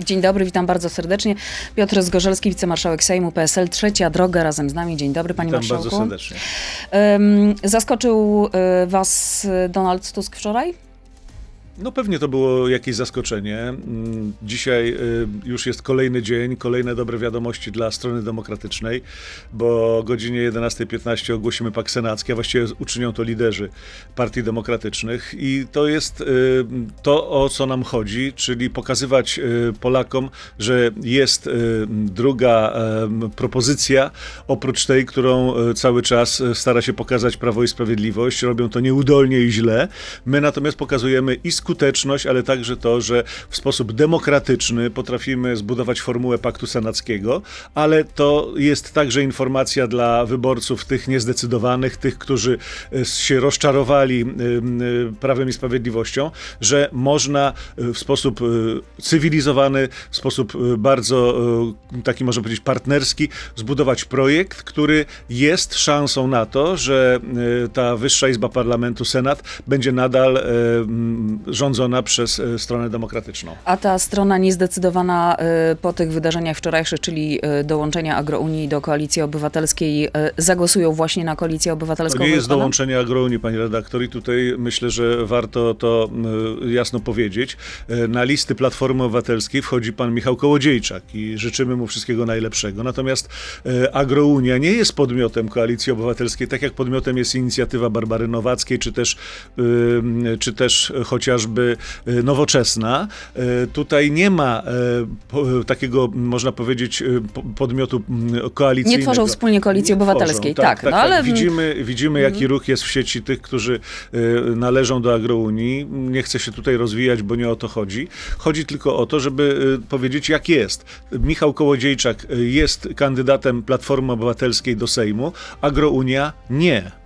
Dzień dobry, witam bardzo serdecznie. Piotr Zgorzelski, wicemarszałek Sejmu PSL, trzecia droga razem z nami. Dzień dobry, panie Witam marszałku. bardzo serdecznie. Zaskoczył y, was Donald Tusk wczoraj? No pewnie to było jakieś zaskoczenie. Mm, Dzisiaj y, już jest kolejny dzień, kolejne dobre wiadomości dla strony demokratycznej, bo o godzinie 11.15 ogłosimy pakt senacki, a właściwie uczynią to liderzy partii demokratycznych i to jest y, to, o co nam chodzi, czyli pokazywać y, Polakom, że jest druga propozycja, oprócz tej, którą cały czas stara się pokazać Prawo i Sprawiedliwość. Robią to nieudolnie i źle. My natomiast pokazujemy i skuteczność, ale także to, że w sposób demokratyczny potrafimy zbudować formułę paktu senackiego, ale to jest także informacja dla wyborców tych niezdecydowanych, tych, którzy e, się rozczarowali e, e, Prawem i Sprawiedliwością, że można w sposób cywilizowany, w sposób bardzo taki można powiedzieć partnerski zbudować projekt, który jest szansą na to, że ta wyższa izba parlamentu, Senat, będzie nadal rządzona przez e, stronę demokratyczną. A ta strona niezdecydowana y, po tych wydarzeniach wczorajszych, czyli y, dołączenia Agrounii do Koalicji Obywatelskiej, zagłosują właśnie na Koalicję Obywatelską. To nie jest dołączenie agrounii, pani redaktor, i tutaj myślę, że warto to jasno powiedzieć. Na listy Platformy Obywatelskiej wchodzi pan Michał Kołodziejczak i życzymy mu wszystkiego najlepszego. Natomiast agrounia nie jest podmiotem Koalicji Obywatelskiej, tak jak podmiotem jest inicjatywa Barbary Nowackiej, czy też, czy też chociażby y, Nowoczesna. Y, Tutaj nie ma y, takiego, można powiedzieć, po- podmiotu mm, koalicyjnego. Nie tworzą wspólnie Koalicji Obywatelskiej, tworzą, tak, no ale- Widzimy, widzimy jaki ruch jest w sieci tych, którzy należą do agrounii. Nie chcę się tutaj rozwijać, bo nie o to chodzi. Chodzi tylko o to, żeby powiedzieć, jak jest. Michał Kołodziejczak jest kandydatem Platformy Obywatelskiej do Sejmu, agrounia nie.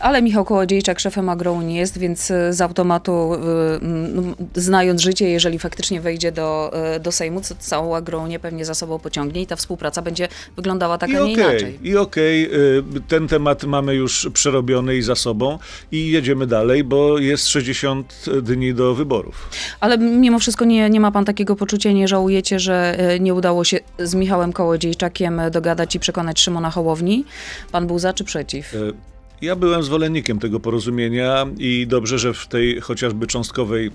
Ale Michał Kołodziejczak szefem Agrounii jest, więc y, z automatu, y, znając życie, jeżeli faktycznie wejdzie do, y, do Sejmu, to całą Agrounię pewnie za sobą pociągnie i ta współpraca będzie wyglądała tak, I a nie okej, inaczej. i okej, y, ten temat mamy już przerobiony i za sobą i jedziemy dalej, bo jest 60 dni do wyborów. Ale mimo wszystko nie, nie ma pan takiego poczucia, nie żałujecie, że nie udało się z Michałem Kołodziejczakiem dogadać i przekonać Szymona Hołowni? Pan był za czy przeciw? E, Ja byłem zwolennikiem tego porozumienia i dobrze, że w tej chociażby cząstkowej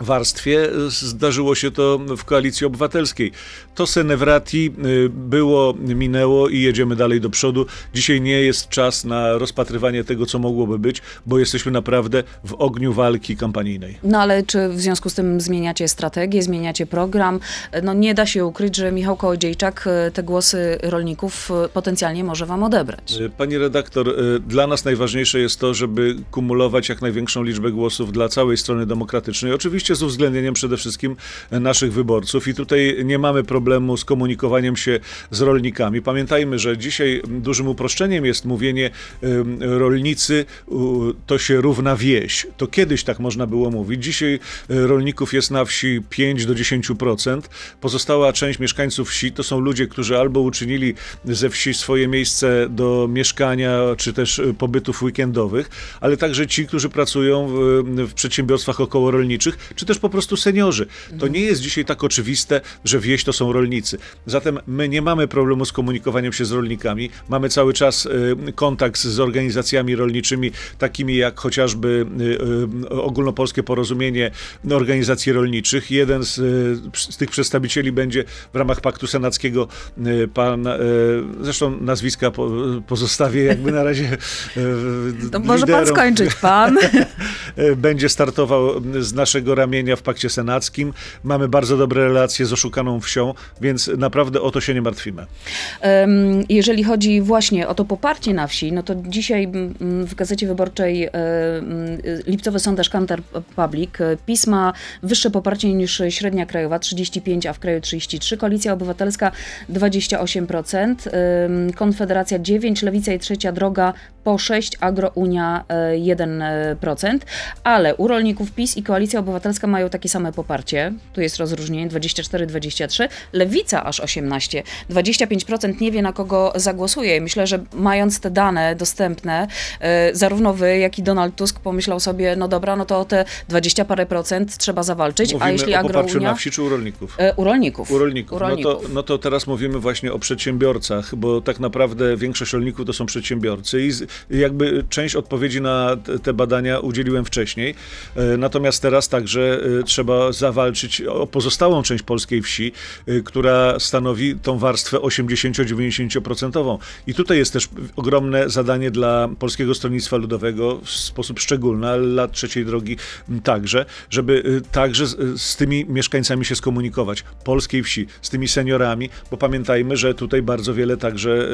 warstwie e, zdarzyło się to w koalicji obywatelskiej. To senewrati y, było, minęło i jedziemy dalej do przodu. Dzisiaj nie jest czas na rozpatrywanie tego, co mogłoby być, bo jesteśmy naprawdę w ogniu walki kampanijnej. No ale czy w związku z tym zmieniacie strategię, zmieniacie program? E, No nie da się ukryć, że Michał Kołodziejczak e, te głosy rolników e, potencjalnie może wam odebrać. Pani redaktor, dla nas najważniejsze jest to, żeby kumulować jak największą liczbę głosów dla całej strony demokratycznej. Oczywiście z uwzględnieniem przede wszystkim e, naszych wyborców i tutaj nie mamy problemu z komunikowaniem się z rolnikami. Pamiętajmy, że dzisiaj dużym uproszczeniem jest mówienie rolnicy to się równa wieś. To kiedyś tak można było mówić. Dzisiaj y, rolników jest na wsi 5 do 10%. Pozostała część mieszkańców wsi to są ludzie, którzy albo uczynili ze wsi swoje miejsce do mieszkania, czy też y, pobytów weekendowych, ale także ci, którzy pracują w, w przedsiębiorstwach okołorolniczych, czy też po prostu seniorzy. To nie jest dzisiaj tak oczywiste, że wieś to są rolnicy. Zatem my nie mamy problemu z komunikowaniem się z rolnikami. Mamy cały czas y, kontakt z organizacjami rolniczymi, takimi jak chociażby y, y, Ogólnopolskie Porozumienie Organizacji Rolniczych. Jeden z, z tych przedstawicieli będzie w ramach Paktu Senackiego pan, zresztą nazwiska po, pozostawię jakby na razie To może pan liderom. skończyć, pan. Będzie startował z naszego ramienia w Pakcie Senackim. Mamy bardzo dobre relacje z oszukaną wsią, więc naprawdę o to się nie martwimy. Jeżeli chodzi właśnie o to poparcie na wsi, no to dzisiaj mm, w Gazecie Wyborczej e, mm, lipcowy sondaż Kantar Public e, pisma wyższe poparcie niż średnia krajowa 35, a w kraju 33, Koalicja Obywatelska 28%, em, Konfederacja 9, Lewica i Trzecia Droga po po 6, Agrounia e, 1%, ale u rolników PiS i Koalicja Obywatelska mają takie same poparcie. Tu jest rozróżnienie 24-23, Lewica aż 18, 25% nie wie na kogo zagłosuje. Myślę, że mając te dane dostępne, e, zarówno wy, jak i Donald Tusk pomyślał sobie, no dobra, no to o te 20 parę procent trzeba zawalczyć, Mówimy a jeśli o poparciu Agrounia... na wsi czy u rolników? E, U rolników. U rolników. U rolników. No, to, no to teraz mówimy właśnie o przedsiębiorcach, bo tak naprawdę większość rolników to są przedsiębiorcy i z, jakby część odpowiedzi na te- badania udzieliłem wcześniej. E, Natomiast teraz także e, trzeba zawalczyć o pozostałą część polskiej wsi, e, która stanowi tą warstwę 80-90%. I tutaj jest też ogromne zadanie dla Polskiego Stronnictwa Ludowego w sposób szczególny, ale trzeciej drogi także, żeby także z, z tymi mieszkańcami się skomunikować, polskiej wsi, z tymi seniorami, bo pamiętajmy, że tutaj bardzo wiele także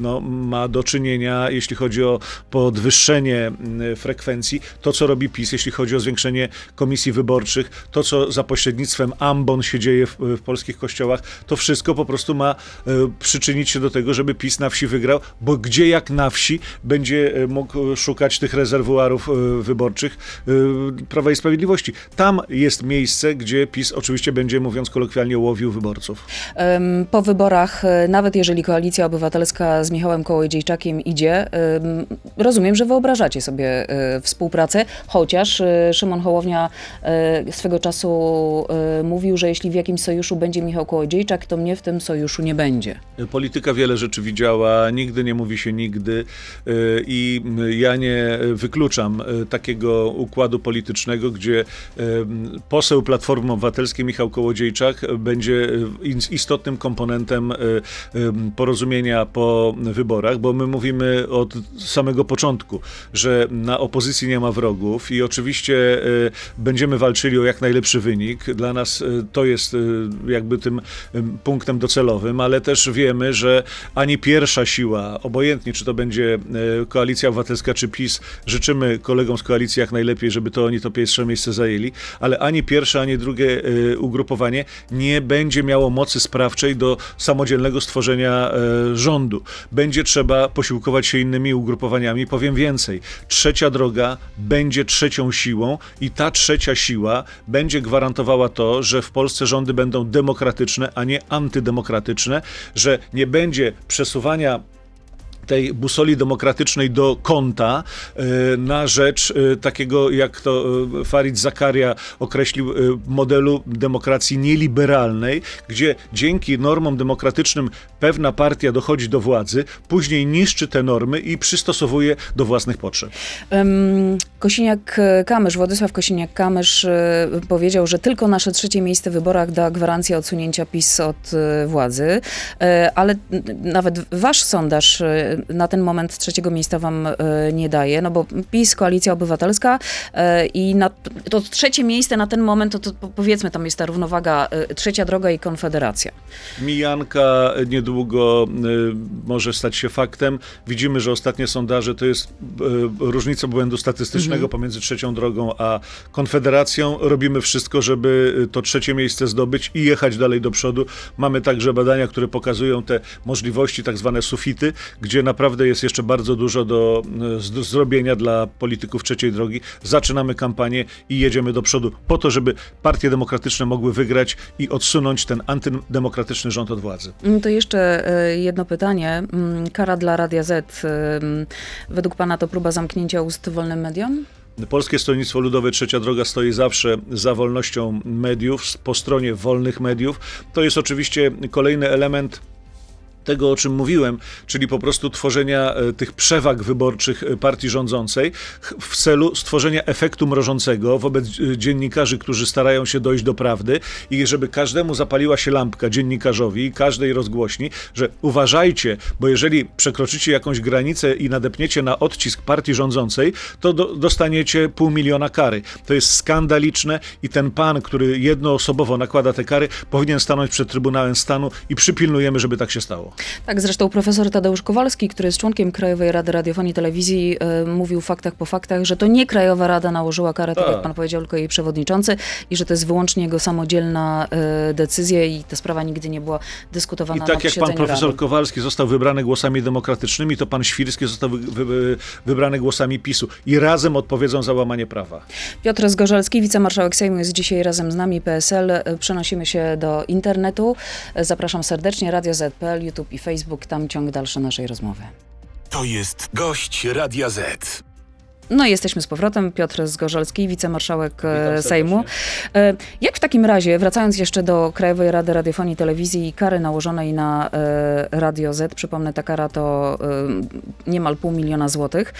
no, ma do czynienia, jeśli chodzi o podwyższenie frekwencji, to co robi PiS, jeśli chodzi o zwiększenie komisji wyborczych, to co za pośrednictwem ambon się dzieje w, w polskich kościołach, to wszystko po prostu ma y, przyczynić się do tego, żeby PiS na wsi wygrał, bo gdzie jak na wsi będzie y, mógł szukać tych rezerwuarów y, wyborczych Prawa i Sprawiedliwości. Tam jest miejsce, gdzie PiS oczywiście będzie, mówiąc kolokwialnie, łowił wyborców. Po wyborach, e, nawet jeżeli Koalicja Obywatelska z Michałem Kołodziejczakiem idzie, rozumiem, że wyobrażacie sobie e, współpracę, chociaż e, Szymon Hołownia e, swego czasu mówił, że jeśli w jakimś sojuszu będzie Michał Kołodziejczak, to mnie w tym sojuszu nie będzie. Polityka wiele rzeczy widziała, nigdy nie mówi się nigdy i ja nie wykluczam takiego układu politycznego, gdzie poseł Platformy Obywatelskiej Michał Kołodziejczak będzie istotnym komponentem porozumienia po wyborach, bo my mówimy od samego początku, że na opozycji nie ma wrogów i oczywiście y, będziemy walczyli o jak najlepszy wynik. Dla nas y, to jest y, jakby tym punktem docelowym, ale też wiemy, że ani pierwsza siła, obojętnie czy to będzie Koalicja Obywatelska czy PiS, życzymy kolegom z koalicji jak najlepiej, żeby to oni to pierwsze miejsce zajęli, ale ani pierwsze, ani drugie ugrupowanie nie będzie miało mocy sprawczej do samodzielnego stworzenia rządu. Będzie trzeba posiłkować się innymi ugrupowaniami. Powiem więcej. Trzecia droga będzie trzecią siłą i ta trzecia siła będzie gwarantowała to, że w Polsce rządy będą demokratyczne, a nie antydemokratyczne, że nie będzie przesuwania tej busoli demokratycznej do kąta e, na rzecz e, takiego, jak to e, Farid Zakaria określił, modelu demokracji nieliberalnej, gdzie dzięki normom demokratycznym pewna partia dochodzi do władzy, później niszczy te normy i przystosowuje do własnych potrzeb. Kosiniak-Kamysz, Władysław Kosiniak-Kamysz powiedział, że tylko nasze trzecie miejsce w wyborach da gwarancję odsunięcia PiS od władzy, ale nawet wasz sondaż na ten moment trzeciego miejsca wam e, nie daje, no bo PiS, Koalicja Obywatelska e, i na, to trzecie miejsce na ten moment, to, to po- powiedzmy tam jest ta równowaga Trzecia Droga i Konfederacja. Mijanka niedługo y, może stać się faktem. Widzimy, że ostatnie sondaże to jest y, różnica błędu statystycznego pomiędzy trzecią drogą a Konfederacją. Robimy wszystko, żeby y, to trzecie miejsce zdobyć i jechać dalej do przodu. Mamy także badania, które pokazują te możliwości, tak zwane sufity, gdzie naprawdę jest jeszcze bardzo dużo do y, z- zrobienia dla polityków trzeciej drogi. Zaczynamy kampanię i jedziemy do przodu po to, żeby partie demokratyczne mogły wygrać i odsunąć ten antydemokratyczny rząd od władzy. Mm, To jeszcze e, jedno pytanie. Mm, Kara dla Radia Z. em, Według pana to próba zamknięcia ust wolnym mediom? Polskie Stronnictwo Ludowe Trzecia Droga stoi zawsze za wolnością mediów, po stronie wolnych mediów. To jest oczywiście kolejny element tego, o czym mówiłem, czyli po prostu tworzenia e, tych przewag wyborczych e, partii rządzącej w celu stworzenia efektu mrożącego wobec e, dziennikarzy, którzy starają się dojść do prawdy i żeby każdemu zapaliła się lampka dziennikarzowi i każdej rozgłośni, że uważajcie, bo jeżeli przekroczycie jakąś granicę i nadepniecie na odcisk partii rządzącej, to do, dostaniecie pół miliona kary. To jest skandaliczne i ten pan, który jednoosobowo nakłada te kary, powinien stanąć przed Trybunałem Stanu i przypilnujemy, żeby tak się stało. Tak, zresztą profesor Tadeusz Kowalski, który jest członkiem Krajowej Rady Radiofonii i Telewizji, y, mówił faktach po faktach, że to nie Krajowa Rada nałożyła karę, tak, Tak. jak pan powiedział, tylko jej przewodniczący i że to jest wyłącznie jego samodzielna y, decyzja i ta sprawa nigdy nie była I dyskutowana na tak jak pan profesor Rady. Kowalski został wybrany głosami demokratycznymi, to pan Świrski został wy, wy, wybrany głosami PiSu. I razem odpowiedzą za łamanie prawa. Piotr Zgorzelski, wicemarszałek Sejmu jest dzisiaj razem z nami, PSL. Przenosimy się do internetu. Zapraszam serdecznie, Radio ZPL, YouTube i Facebook, tam ciąg dalszy naszej rozmowy. To jest gość Radia Z. No i jesteśmy z powrotem. Piotr Zgorzelski, wicemarszałek e. Sejmu. E, Jak w takim razie, wracając jeszcze do Krajowej Rady Radiofonii i Telewizji i kary nałożonej na e, Radio Z, przypomnę, ta kara to niemal pół miliona złotych.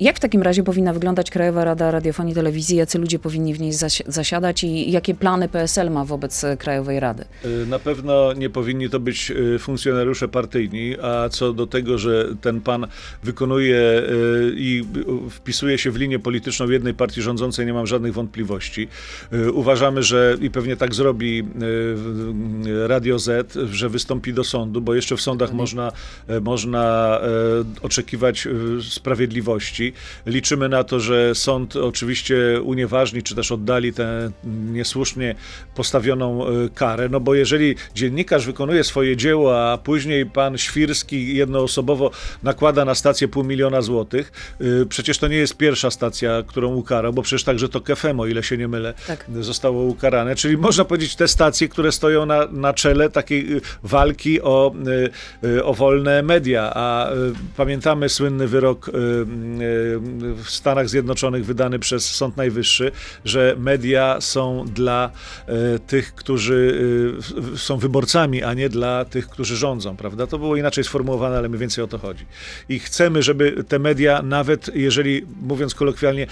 E, Jak w takim razie powinna wyglądać Krajowa Rada Radiofonii i Telewizji? Jacy ludzie powinni w niej zasi- zasiadać i jakie plany PSL ma wobec e, Krajowej Rady? Y, Na pewno nie powinni to być y, funkcjonariusze partyjni, a co do tego, że ten pan wykonuje i wpisuje się w linię polityczną jednej partii rządzącej, nie mam żadnych wątpliwości. Uważamy, że i pewnie tak zrobi Radio Z, że wystąpi do sądu, bo jeszcze w sądach można, można oczekiwać y, Liczymy na to, że sąd oczywiście unieważni, czy też oddali tę niesłusznie postawioną y, karę, no bo jeżeli dziennikarz wykonuje swoje dzieło, a później pan Świrski jednoosobowo nakłada na stację pół miliona złotych, y, przecież to nie jest pierwsza stacja, którą ukarał, bo przecież także to KFM, o ile się nie mylę, Tak. zostało ukarane, czyli można powiedzieć te stacje, które stoją na, na czele takiej y, walki o, o wolne media, a pamiętamy słynny wyrok w Stanach Zjednoczonych wydany przez Sąd Najwyższy, że media są dla y, tych, którzy w- są wyborcami, a nie dla tych, którzy rządzą, prawda? To było inaczej sformułowane, ale mniej więcej o to chodzi. I chcemy, żeby te media, nawet jeżeli, mówiąc kolokwialnie,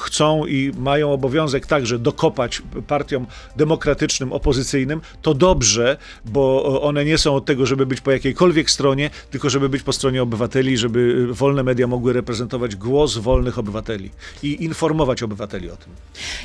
chcą i mają obowiązek także dokopać partiom demokratycznym, opozycyjnym, to dobrze, bo one nie są od tego, żeby być po jakiejkolwiek stronie, tylko żeby być po stronie obywateli, żeby wolne media mogły reprezentować głos wolnych obywateli i informować obywateli o tym.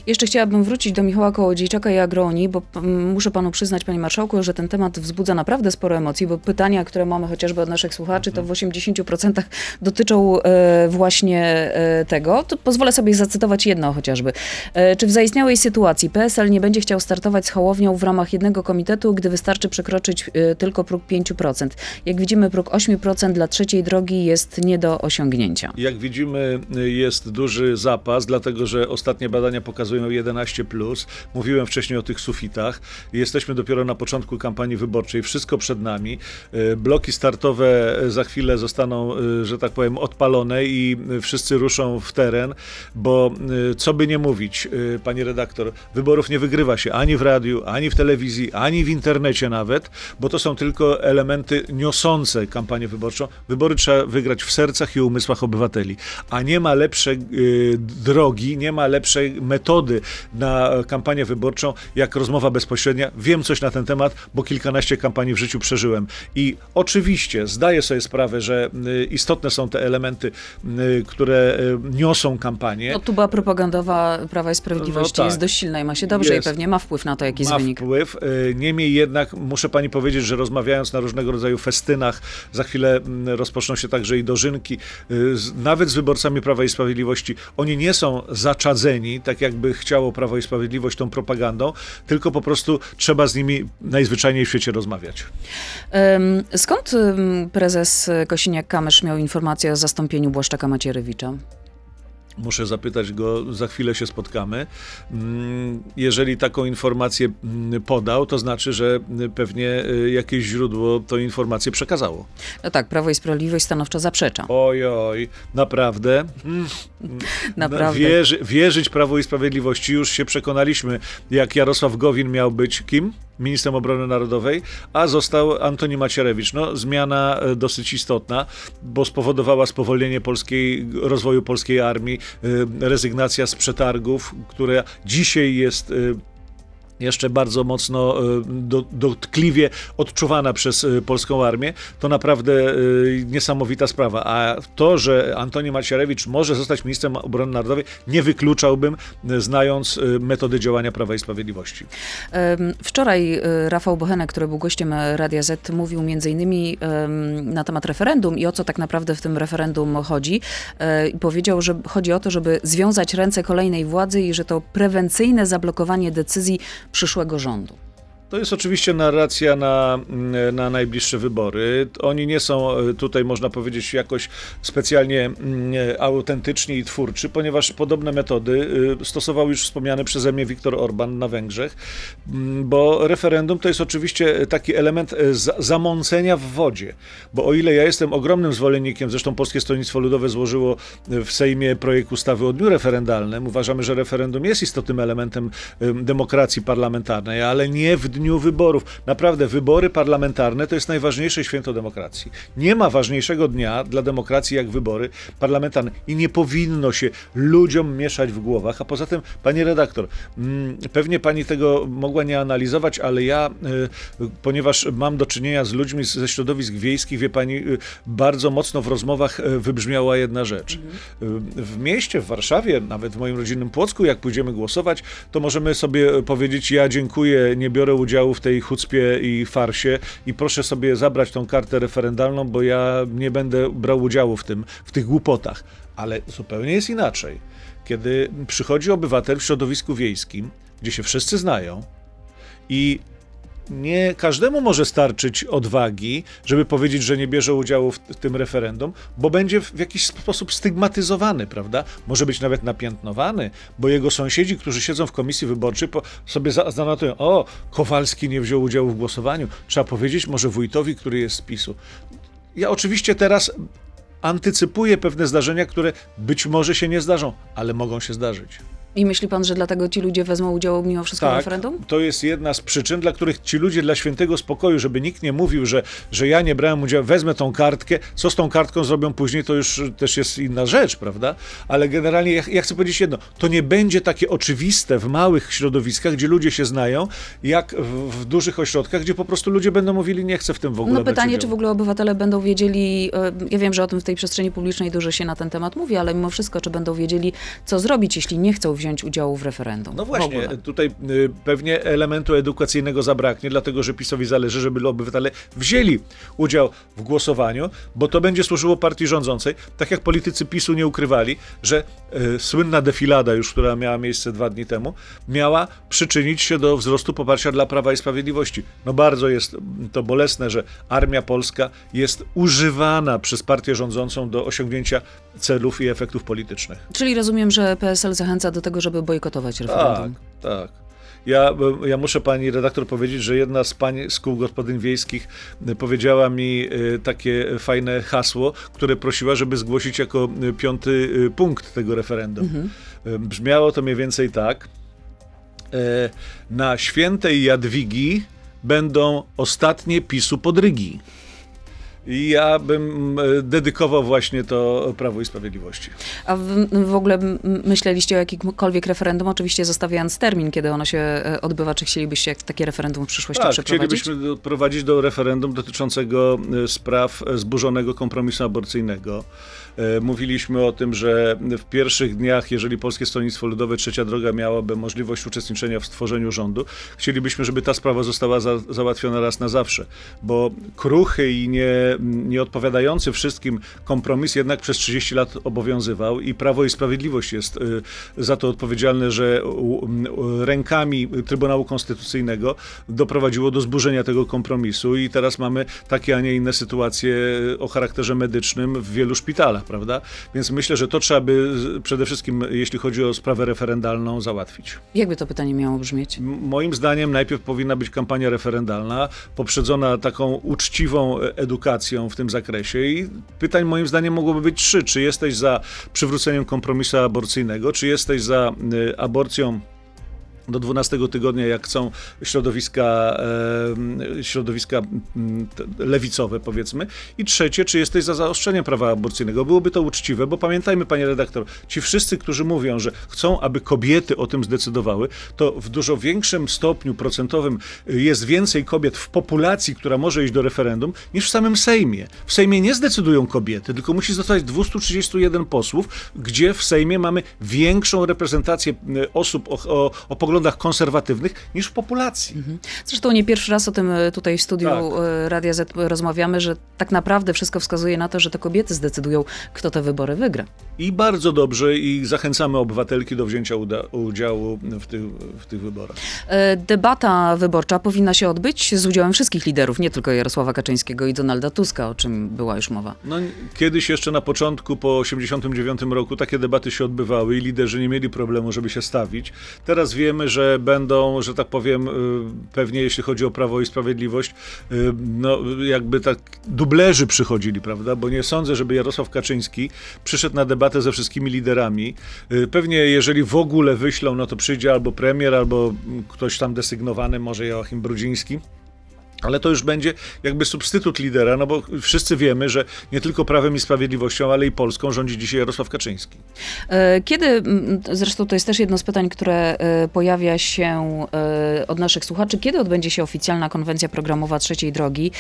Jeszcze chciałabym wrócić do Michała Kołodziejczaka i Agroonii, bo mm, muszę panu przyznać, panie marszałku, że ten temat wzbudza naprawdę sporo emocji, bo pytania, które mamy chociażby od naszych słuchaczy, to w 80% dotyczą e, właśnie e, tego. To pozwolę sobie zacytować jedno chociażby. E, czy w zaistniałej sytuacji PSL nie będzie chciał startować z Hołownią w ramach jednego komitetu, gdy wystarczy przekroczyć e, tylko próg 5%? Jak widzimy, próg 8% dla trzeciej drogi jest nie do osiągnięcia. Jak widzimy, jest duży zapas, dlatego że ostatnie badania pokazują 11. Mówiłem wcześniej o tych sufitach. Jesteśmy dopiero na początku kampanii wyborczej, wszystko przed nami. E, Bloki startowe za chwilę zostaną, że tak powiem, odpalone i wszyscy ruszą w teren, bo co by nie mówić, pani redaktor, wyborów nie wygrywa się ani w radiu, ani w telewizji, ani w internecie nawet, bo to są tylko elementy niosące kampanię wyborczą. Wybory trzeba wygrać w sercach i umysłach obywateli, a nie ma lepszej y, drogi, nie ma lepszej metody na kampanię wyborczą, jak rozmowa bezpośrednia. Wiem coś na ten temat, bo kilkanaście kampanii w życiu przeżyłem. I oczywiście zdaję sobie sprawę, że y, istotne są te elementy, y, które niosą kampanię. No, tuba propagandowa Prawa i Sprawiedliwości No tak. jest dość silna i ma się dobrze Jest. i pewnie ma wpływ na to, jaki jest ma wynik. wpływ. Y, Niemniej jednak muszę pani powiedzieć, że rozmawiając na różnego rodzaju festynach, za chwilę mm, rozpoczną się także i dożynki, nawet z wyborcami Prawa i Sprawiedliwości, oni nie są zaczadzeni, tak jakby chciało Prawo i Sprawiedliwość tą propagandą, tylko po prostu trzeba z nimi najzwyczajniej w świecie rozmawiać. Skąd prezes Kosiniak-Kamysz miał informację o zastąpieniu Błaszczaka Macierewicza? Muszę zapytać go, za chwilę się spotkamy. Mm, Jeżeli taką informację mm, podał, to znaczy, że y, pewnie y, jakieś źródło tą informację przekazało. No tak, Prawo i Sprawiedliwość stanowczo zaprzecza. Oj, oj, naprawdę? Mm, Naprawdę. Wierzy, wierzyć Prawu i Sprawiedliwości. Już się przekonaliśmy, jak Jarosław Gowin miał być kim? Ministrem Obrony Narodowej, a został Antoni Macierewicz. No, zmiana e, dosyć istotna, bo spowodowała spowolnienie polskiej, rozwoju polskiej armii, e, rezygnacja z przetargów, która dzisiaj jest e, jeszcze bardzo mocno e, do, dotkliwie odczuwana przez e, polską armię, to naprawdę e, niesamowita sprawa. A to, że Antoni Macierewicz może zostać ministrem obrony narodowej, nie wykluczałbym, znając metody działania Prawa i Sprawiedliwości. Wczoraj Rafał Bochenek, który był gościem Radia Z, mówił innymi na temat referendum i o co tak naprawdę w tym referendum chodzi. Powiedział, że chodzi o to, żeby związać ręce kolejnej władzy i że to prewencyjne zablokowanie decyzji przyszłego rządu. To jest oczywiście narracja na, mm, na najbliższe wybory. Oni nie są e, tutaj, można powiedzieć, jakoś specjalnie mm, autentyczni i twórczy, ponieważ podobne metody y, stosował już wspomniany przeze mnie Viktor Orban na Węgrzech, mm, bo referendum to jest oczywiście taki element e, zamącenia w wodzie. Bo o ile ja jestem ogromnym zwolennikiem, zresztą Polskie Stronnictwo Ludowe złożyło w Sejmie projekt ustawy o dniu referendalnym, uważamy, że referendum jest istotnym elementem demokracji parlamentarnej, ale nie w dniu wyborów. Naprawdę, wybory parlamentarne to jest najważniejsze święto demokracji. Nie ma ważniejszego dnia dla demokracji jak wybory parlamentarne i nie powinno się ludziom mieszać w głowach. A poza tym, pani redaktor, mm, pewnie pani tego mogła nie analizować, ale ja, y, ponieważ mam do czynienia z ludźmi ze środowisk wiejskich, wie pani, y, bardzo mocno w rozmowach y, wybrzmiała jedna rzecz. Mhm. W mieście, w Warszawie, nawet w moim rodzinnym Płocku, jak pójdziemy głosować, to możemy sobie powiedzieć: Ja dziękuję, nie biorę udziału udziału w tej chucpie i farsie i proszę sobie zabrać tą kartę referendalną, bo ja nie będę brał udziału w tym, w tych głupotach. Ale zupełnie jest inaczej. Kiedy przychodzi obywatel w środowisku wiejskim, gdzie się wszyscy znają i nie każdemu może starczyć odwagi, żeby powiedzieć, że nie bierze udziału w, tym referendum, bo będzie w jakiś sposób stygmatyzowany, prawda? Może być nawet napiętnowany, bo jego sąsiedzi, którzy siedzą w komisji wyborczej, sobie zanotują, o, Kowalski nie wziął udziału w głosowaniu. Trzeba powiedzieć może wójtowi, który jest z PiSu. Ja oczywiście teraz antycypuję pewne zdarzenia, które być może się nie zdarzą, ale mogą się zdarzyć. I myśli pan, że dlatego ci ludzie wezmą udział mimo wszystko tak, w referendum? To jest jedna z przyczyn, dla których ci ludzie dla świętego spokoju, żeby nikt nie mówił, że, że ja nie brałem udziału, wezmę tą kartkę, co z tą kartką zrobią później, to już też jest inna rzecz, prawda? Ale generalnie ja, ja chcę powiedzieć jedno, to nie będzie takie oczywiste w małych środowiskach, gdzie ludzie się znają, jak w, w dużych ośrodkach, gdzie po prostu ludzie będą mówili, nie chcę w tym w ogóle No pytanie, czy w ogóle obywatele będą wiedzieli, e, ja wiem, że o tym w tej przestrzeni publicznej dużo się na ten temat mówi, ale mimo wszystko, czy będą wiedzieli, co zrobić, jeśli nie chcą wziąć udziału w referendum. No właśnie, tutaj y, pewnie elementu edukacyjnego zabraknie, dlatego że PiSowi zależy, żeby obywatele wzięli udział w głosowaniu, bo to będzie służyło partii rządzącej. Tak jak politycy PiSu nie ukrywali, że y, słynna defilada już, która miała miejsce dwa dni temu, miała przyczynić się do wzrostu poparcia dla Prawa i Sprawiedliwości. No bardzo jest to bolesne, że armia polska jest używana przez partię rządzącą do osiągnięcia celów i efektów politycznych. Czyli rozumiem, że PSL zachęca do tego, żeby bojkotować referendum. Tak, tak. Ja, ja muszę pani redaktor powiedzieć, że jedna z pań z kół gospodyń wiejskich powiedziała mi y, takie fajne hasło, które prosiła, żeby zgłosić jako y, piąty y, punkt tego referendum. Mhm. Brzmiało to mniej więcej tak. E, na świętej Jadwigi będą ostatnie pisu podrygi. I ja bym e, dedykował właśnie to Prawo i Sprawiedliwości. A w, w ogóle myśleliście o jakimkolwiek referendum, oczywiście zostawiając termin, kiedy ono się e, odbywa, czy chcielibyście takie referendum w przyszłości tak, przeprowadzić? chcielibyśmy prowadzić do referendum dotyczącego e, spraw zburzonego kompromisu aborcyjnego. Mówiliśmy o tym, że w pierwszych dniach, jeżeli Polskie Stronnictwo Ludowe Trzecia Droga miałaby możliwość uczestniczenia w stworzeniu rządu, chcielibyśmy, żeby ta sprawa została za, załatwiona raz na zawsze, bo kruchy i nie nieodpowiadający wszystkim kompromis jednak przez 30 lat obowiązywał i Prawo i Sprawiedliwość jest y, za to odpowiedzialne, że rękami Trybunału Konstytucyjnego doprowadziło do zburzenia tego kompromisu i teraz mamy takie, a nie inne sytuacje o charakterze medycznym w wielu szpitalach, prawda? Więc myślę, że to trzeba by przede wszystkim, jeśli chodzi o sprawę referendalną, załatwić. Jakby to pytanie miało brzmieć? Moim zdaniem najpierw powinna być kampania referendalna, poprzedzona taką uczciwą edukacją, w tym zakresie i pytań moim zdaniem mogłoby być trzy. Czy jesteś za przywróceniem kompromisu aborcyjnego, czy jesteś za y, aborcją do 12 tygodnia, jak chcą środowiska, środowiska lewicowe, powiedzmy. I trzecie, czy jesteś za zaostrzeniem prawa aborcyjnego? Byłoby to uczciwe, bo pamiętajmy, panie redaktor, ci wszyscy, którzy mówią, że chcą, aby kobiety o tym zdecydowały, to w dużo większym stopniu procentowym jest więcej kobiet w populacji, która może iść do referendum, niż w samym Sejmie. W Sejmie nie zdecydują kobiety, tylko musi zostać 231 posłów, gdzie w Sejmie mamy większą reprezentację e, osób o, o, o poglądach konserwatywnych niż w populacji. Zresztą nie pierwszy raz o tym e, tutaj w studiu Tak. e, Radia Z rozmawiamy, że tak naprawdę wszystko wskazuje na to, że to kobiety zdecydują, kto te wybory wygra. I bardzo dobrze i zachęcamy obywatelki do wzięcia udziału w tych, w tych wyborach. E, Debata wyborcza powinna się odbyć z udziałem wszystkich liderów, nie tylko Jarosława Kaczyńskiego i Donalda Tuska, o czym była już mowa. No, kiedyś jeszcze na początku, po 89 roku, takie debaty się odbywały i liderzy nie mieli problemu, żeby się stawić. Teraz wiemy, że będą, że tak powiem, y, pewnie jeśli chodzi o Prawo i Sprawiedliwość, y, no jakby tak dublerzy przychodzili, prawda? Bo nie sądzę, żeby Jarosław Kaczyński przyszedł na debatę ze wszystkimi liderami. Y, Pewnie jeżeli w ogóle wyślą, no to przyjdzie albo premier, albo ktoś tam desygnowany, może Joachim Brudziński. Ale to już będzie jakby substytut lidera, no bo wszyscy wiemy, że nie tylko Prawem i Sprawiedliwością, ale i Polską rządzi dzisiaj Jarosław Kaczyński. E, Kiedy, mm, zresztą to jest też jedno z pytań, które e, pojawia się e, od naszych słuchaczy, kiedy odbędzie się oficjalna konwencja programowa Trzeciej Drogi,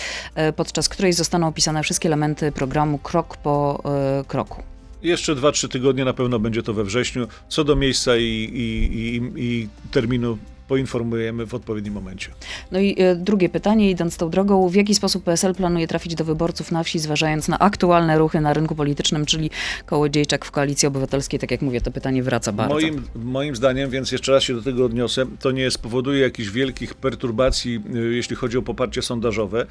podczas której zostaną opisane wszystkie elementy programu krok po kroku? Jeszcze 2-3 tygodnie na pewno będzie to we wrześniu. Co do miejsca i, i, i, i terminu poinformujemy w odpowiednim momencie. No i e, drugie pytanie, idąc tą drogą, w jaki sposób PSL planuje trafić do wyborców na wsi, zważając na aktualne ruchy na rynku politycznym, czyli Kołodziejczak w Koalicji Obywatelskiej, tak jak mówię, to pytanie wraca bardzo. Moim, moim zdaniem, więc jeszcze raz się do tego odniosę, to nie spowoduje jakichś wielkich perturbacji, y, jeśli chodzi o poparcie sondażowe.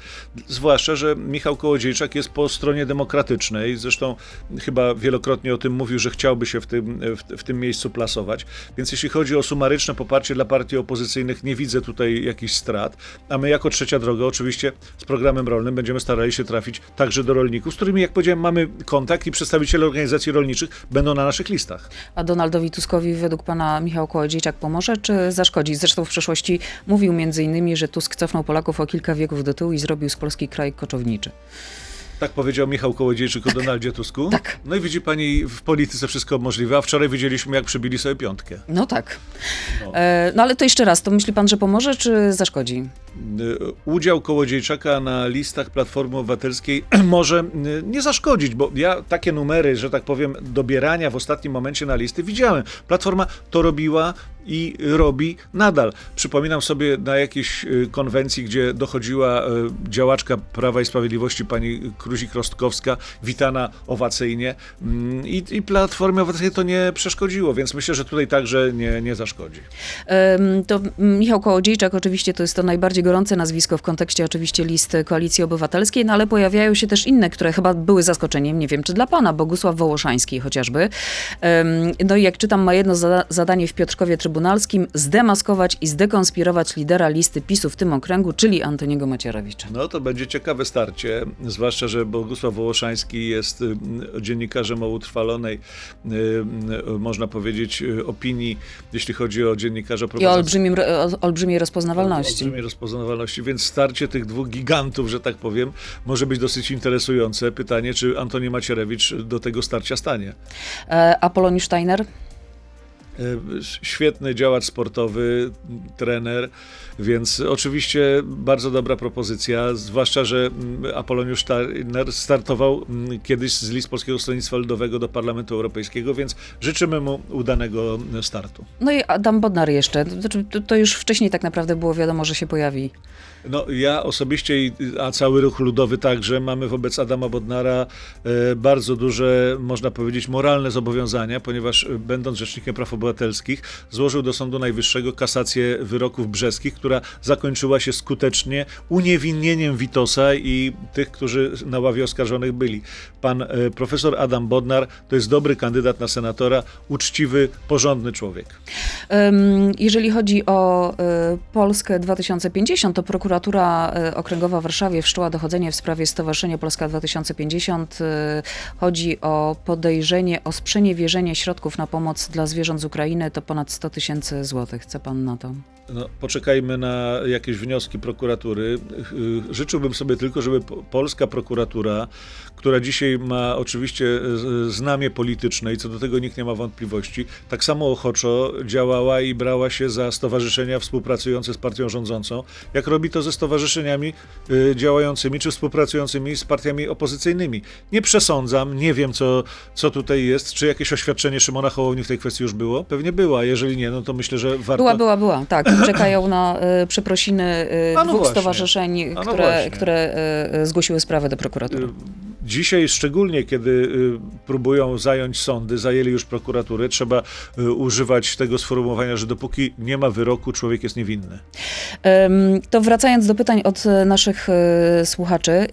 Zwłaszcza, że Michał Kołodziejczak jest po stronie demokratycznej. Zresztą chyba wielokrotnie o tym mówił, że chciałby się w tym, w, w tym miejscu plasować. Więc jeśli chodzi o sumaryczne poparcie dla partii opozycyjnych, nie widzę tutaj jakichś strat. A my jako trzecia droga, oczywiście z programem rolnym będziemy starali się trafić także do rolników, z którymi, jak powiedziałem, mamy kontakt i przedstawiciele organizacji rolniczych będą na naszych listach. A Donaldowi Tuskowi według pana Michał Kołodziejczak pomoże, czy zaszkodzi? Zresztą w przeszłości mówił między innymi, że Tusk cofnął Polaków o kilka wieków do tyłu i zrobił z Polski kraj koczowniczy. Tak powiedział Michał Kołodziejczyk o Donaldzie Tusku. Tak. No i widzi pani, w polityce wszystko możliwe, a wczoraj widzieliśmy, jak przybili sobie piątkę. No tak. E, no ale to jeszcze raz, to myśli pan, że pomoże, czy zaszkodzi? Y, Udział Kołodziejczaka na listach Platformy Obywatelskiej może y, nie zaszkodzić, bo ja takie numery, że tak powiem, dobierania w ostatnim momencie na listy widziałem. Platforma to robiła i robi nadal. Przypominam sobie na jakiejś y, konwencji, gdzie dochodziła y, działaczka Prawa i Sprawiedliwości, pani Kruzik-Rostkowska, witana owacyjnie Mm, i, i Platformie Obywatelskiej to nie przeszkodziło, więc myślę, że tutaj także nie, nie zaszkodzi. To Michał Kołodziejczak oczywiście to jest to najbardziej gorące nazwisko w kontekście oczywiście list Koalicji Obywatelskiej, no ale pojawiają się też inne, które chyba były zaskoczeniem, nie wiem czy dla pana, Bogusław Wołoszański chociażby. No i jak czytam, ma jedno zada- zadanie w Piotrkowie Trybunalskim, zdemaskować i zdekonspirować lidera listy PiSu w tym okręgu, czyli Antoniego Macierewicza. No to będzie ciekawe starcie, zwłaszcza, że Bogusław Wołoszański jest y, dziennikarzem o utrwalonej, y, y, można powiedzieć, y, opinii, jeśli chodzi o dziennikarza I o prowadzącego. olbrzymim, o olbrzymiej rozpoznawalności. Olbrzymiej rozpoznawalności, więc starcie tych dwóch gigantów, że tak powiem, może być dosyć interesujące. Pytanie, czy Antoni Macierewicz do tego starcia stanie. E, A Poloniusz Steiner? E, Świetny działacz sportowy, trener, więc oczywiście bardzo dobra propozycja, zwłaszcza, że mm, Apoloniusz startował mm, kiedyś z list Polskiego Stronnictwa Ludowego do Parlamentu Europejskiego, więc życzymy mu udanego startu. No i Adam Bodnar jeszcze. To już wcześniej tak naprawdę było wiadomo, że się pojawi. No, ja osobiście, a cały ruch ludowy także, mamy wobec Adama Bodnara e, bardzo duże, można powiedzieć, moralne zobowiązania, ponieważ e, będąc Rzecznikiem Praw Obywatelskich, złożył do Sądu Najwyższego kasację wyroków brzeskich, która zakończyła się skutecznie uniewinnieniem Witosa i tych, którzy na ławie oskarżonych byli. Pan e, profesor Adam Bodnar to jest dobry kandydat na senatora, uczciwy, porządny człowiek. Jeżeli chodzi o Polskę 2050, to prokuratura e, okręgowa w Warszawie wszczęła dochodzenie w sprawie Stowarzyszenia Polska 2050. E, Chodzi o podejrzenie o sprzeniewierzenie środków na pomoc dla zwierząt z Ukrainy to ponad 100 tysięcy złotych. Co pan na to? No, poczekajmy na jakieś wnioski prokuratury. Y, Życzyłbym sobie tylko, żeby po- polska prokuratura, która dzisiaj ma oczywiście y, znamie polityczne i co do tego nikt nie ma wątpliwości, tak samo ochoczo działała i brała się za stowarzyszenia współpracujące z partią rządzącą, jak robi to ze stowarzyszeniami y, działającymi czy współpracującymi z partiami opozycyjnymi. Nie przesądzam, nie wiem co, co tutaj jest, czy jakieś oświadczenie Szymona Hołowni w tej kwestii już było? Pewnie była, jeżeli nie, no to myślę, że warto... Była, była, była, tak. Czekają na y, przeprosiny y, no dwóch właśnie. stowarzyszeń, no które, właśnie. które y, zgłosiły sprawę do prokuratury. Dzisiaj szczególnie, kiedy próbują zająć sądy, zajęli już prokuratury, trzeba używać tego sformułowania, że dopóki nie ma wyroku, człowiek jest niewinny. To wracając do pytań od naszych słuchaczy.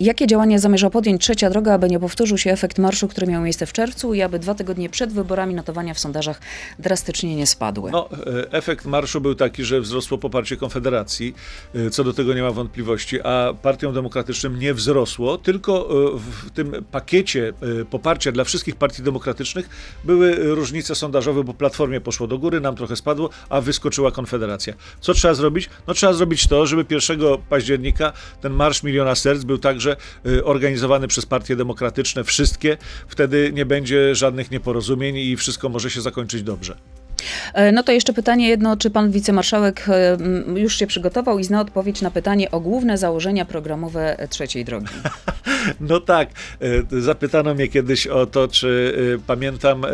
Jakie działania zamierza podjąć Trzecia Droga, aby nie powtórzył się efekt marszu, który miał miejsce w czerwcu i aby dwa tygodnie przed wyborami notowania w sondażach drastycznie nie spadły? No, e, efekt marszu był taki, że wzrosło poparcie Konfederacji, e, co do tego nie ma wątpliwości, a partiom demokratycznym nie wzrosło, tylko e, w tym pakiecie e, poparcia dla wszystkich partii demokratycznych były różnice sondażowe, bo Platformie poszło do góry, nam trochę spadło, a wyskoczyła Konfederacja. Co trzeba zrobić? No trzeba zrobić to, żeby 1 października ten Marsz Miliona Serc był także organizowany przez partie demokratyczne, wszystkie. Wtedy nie będzie żadnych nieporozumień i wszystko może się zakończyć dobrze. E, No to jeszcze pytanie jedno, czy pan wicemarszałek e, już się przygotował i zna odpowiedź na pytanie o główne założenia programowe Trzeciej Drogi? No tak, e, zapytano mnie kiedyś o to, czy pamiętam,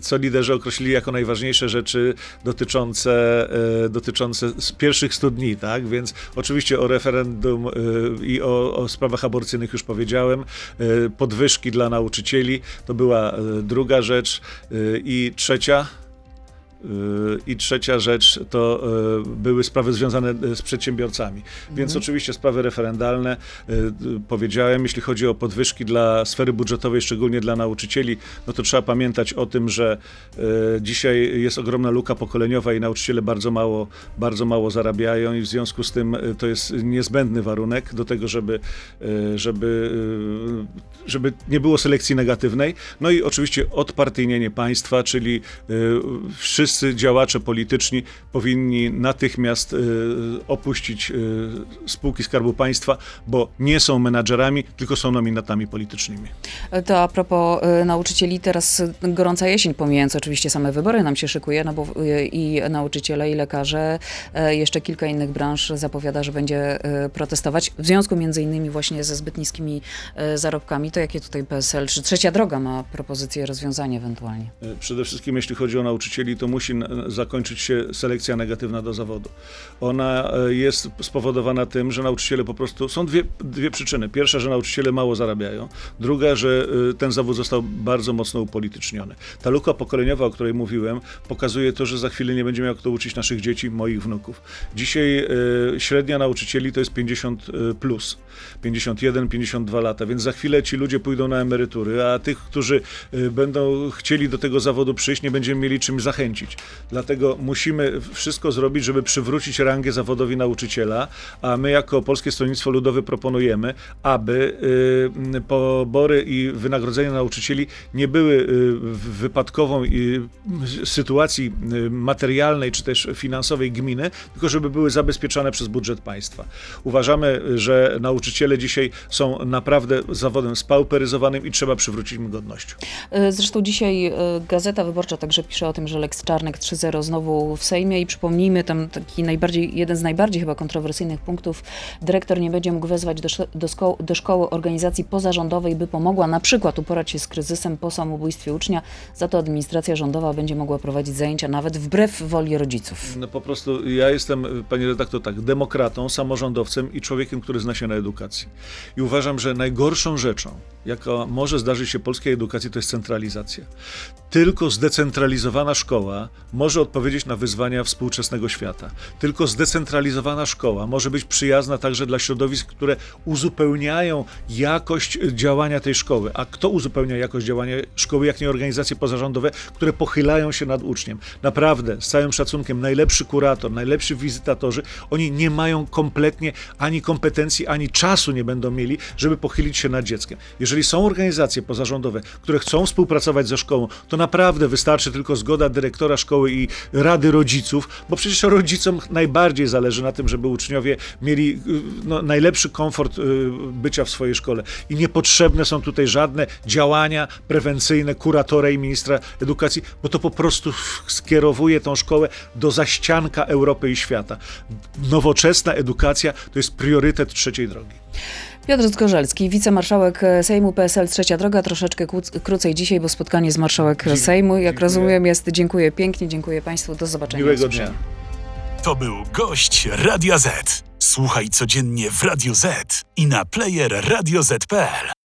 co liderzy określili jako najważniejsze rzeczy dotyczące, dotyczące pierwszych 100 dni, tak? Więc oczywiście o referendum i o, o sprawach aborcyjnych już powiedziałem. Podwyżki dla nauczycieli to była druga rzecz. I trzecia. Yy, I trzecia rzecz to yy, były sprawy związane yy, z przedsiębiorcami. Więc oczywiście sprawy referendalne, powiedziałem, jeśli chodzi o podwyżki dla sfery budżetowej, szczególnie dla nauczycieli, no to trzeba pamiętać o tym, że dzisiaj jest ogromna luka pokoleniowa i nauczyciele bardzo mało, bardzo mało zarabiają i w związku z tym to jest niezbędny warunek do tego, żeby, żeby, żeby nie było selekcji negatywnej. No i oczywiście odpartyjnienie państwa, czyli yy, wszyscy działacze polityczni powinni natychmiast y, opuścić y, spółki Skarbu Państwa, bo nie są menadżerami, tylko są nominatami politycznymi. E, To a propos nauczycieli, teraz gorąca jesień, pomijając oczywiście same wybory nam się szykuje, no bo i nauczyciele, i lekarze, e, jeszcze kilka innych branż zapowiada, że będzie protestować w związku między innymi właśnie ze zbyt niskimi e, zarobkami. To jakie tutaj PSL, czy Trzecia Droga ma propozycje rozwiązania ewentualnie? Y, Przede wszystkim, jeśli chodzi o nauczycieli, to musi n- zakończyć się selekcja negatywna do zawodu. Ona e, jest spowodowana tym, że nauczyciele po prostu. Są dwie, dwie przyczyny. Pierwsza, że nauczyciele mało zarabiają. Druga, że y, ten zawód został bardzo mocno upolityczniony. Ta luka pokoleniowa, o której mówiłem, pokazuje to, że za chwilę nie będzie miał kto uczyć naszych dzieci, moich wnuków. Dzisiaj y, średnia nauczycieli to jest 50 y, plus. 51, 52 lata, więc za chwilę ci ludzie pójdą na emerytury, a tych, którzy będą chcieli do tego zawodu przyjść, nie będziemy mieli czym zachęcić. Dlatego musimy wszystko zrobić, żeby przywrócić rangę zawodowi nauczyciela, a my jako Polskie Stronnictwo Ludowe proponujemy, aby y, pobory i wynagrodzenia nauczycieli nie były y, wypadkową y, sytuacji materialnej czy też finansowej gminy, tylko żeby były zabezpieczone przez budżet państwa. Uważamy, że nauczyciele dzisiaj są naprawdę zawodem spauperyzowanym i trzeba przywrócić im godność. Zresztą dzisiaj Gazeta Wyborcza także pisze o tym, że Lex Czarnek 3.0 znowu w Sejmie i przypomnijmy tam taki najbardziej, jeden z najbardziej chyba kontrowersyjnych punktów. Dyrektor nie będzie mógł wezwać do, do, szko- do szkoły organizacji pozarządowej, by pomogła na przykład uporać się z kryzysem po samobójstwie ucznia. Za to administracja rządowa będzie mogła prowadzić zajęcia nawet wbrew woli rodziców. No po prostu ja jestem, panie redaktor, tak, demokratą, samorządowcem i człowiekiem, który zna się na edukacji. I uważam, że najgorszą rzeczą, jaka może zdarzyć się polskiej edukacji, to jest centralizacja. Tylko zdecentralizowana szkoła może odpowiedzieć na wyzwania współczesnego świata. Tylko zdecentralizowana szkoła może być przyjazna także dla środowisk, które uzupełniają jakość działania tej szkoły. A kto uzupełnia jakość działania szkoły, jak nie organizacje pozarządowe, które pochylają się nad uczniem? Naprawdę, z całym szacunkiem, najlepszy kurator, najlepsi wizytatorzy, oni nie mają kompletnie ani kompetencji, ani czasu nie będą mieli, żeby pochylić się nad dzieckiem. Jeżeli są organizacje pozarządowe, które chcą współpracować ze szkołą, to naprawdę wystarczy tylko zgoda dyrektora szkoły i rady rodziców, bo przecież rodzicom najbardziej zależy na tym, żeby uczniowie mieli y, no, najlepszy komfort y, bycia w swojej szkole. I niepotrzebne są tutaj żadne działania prewencyjne kuratora i ministra edukacji, bo to po prostu skierowuje tą szkołę do zaścianka Europy i świata. Nowoczesna edukacja to jest priorytet trzeciej drogi. Piotr Zgorzelski, wicemarszałek Sejmu PSL Trzecia Droga. Troszeczkę krócej dzisiaj, bo spotkanie z marszałek Dzie- Sejmu, jak dziękuję. rozumiem, jest. Dziękuję pięknie, dziękuję Państwu. Do zobaczenia. Miłego dnia. To był gość Radia Z. Słuchaj codziennie w Radio Z i na player radioz.pl.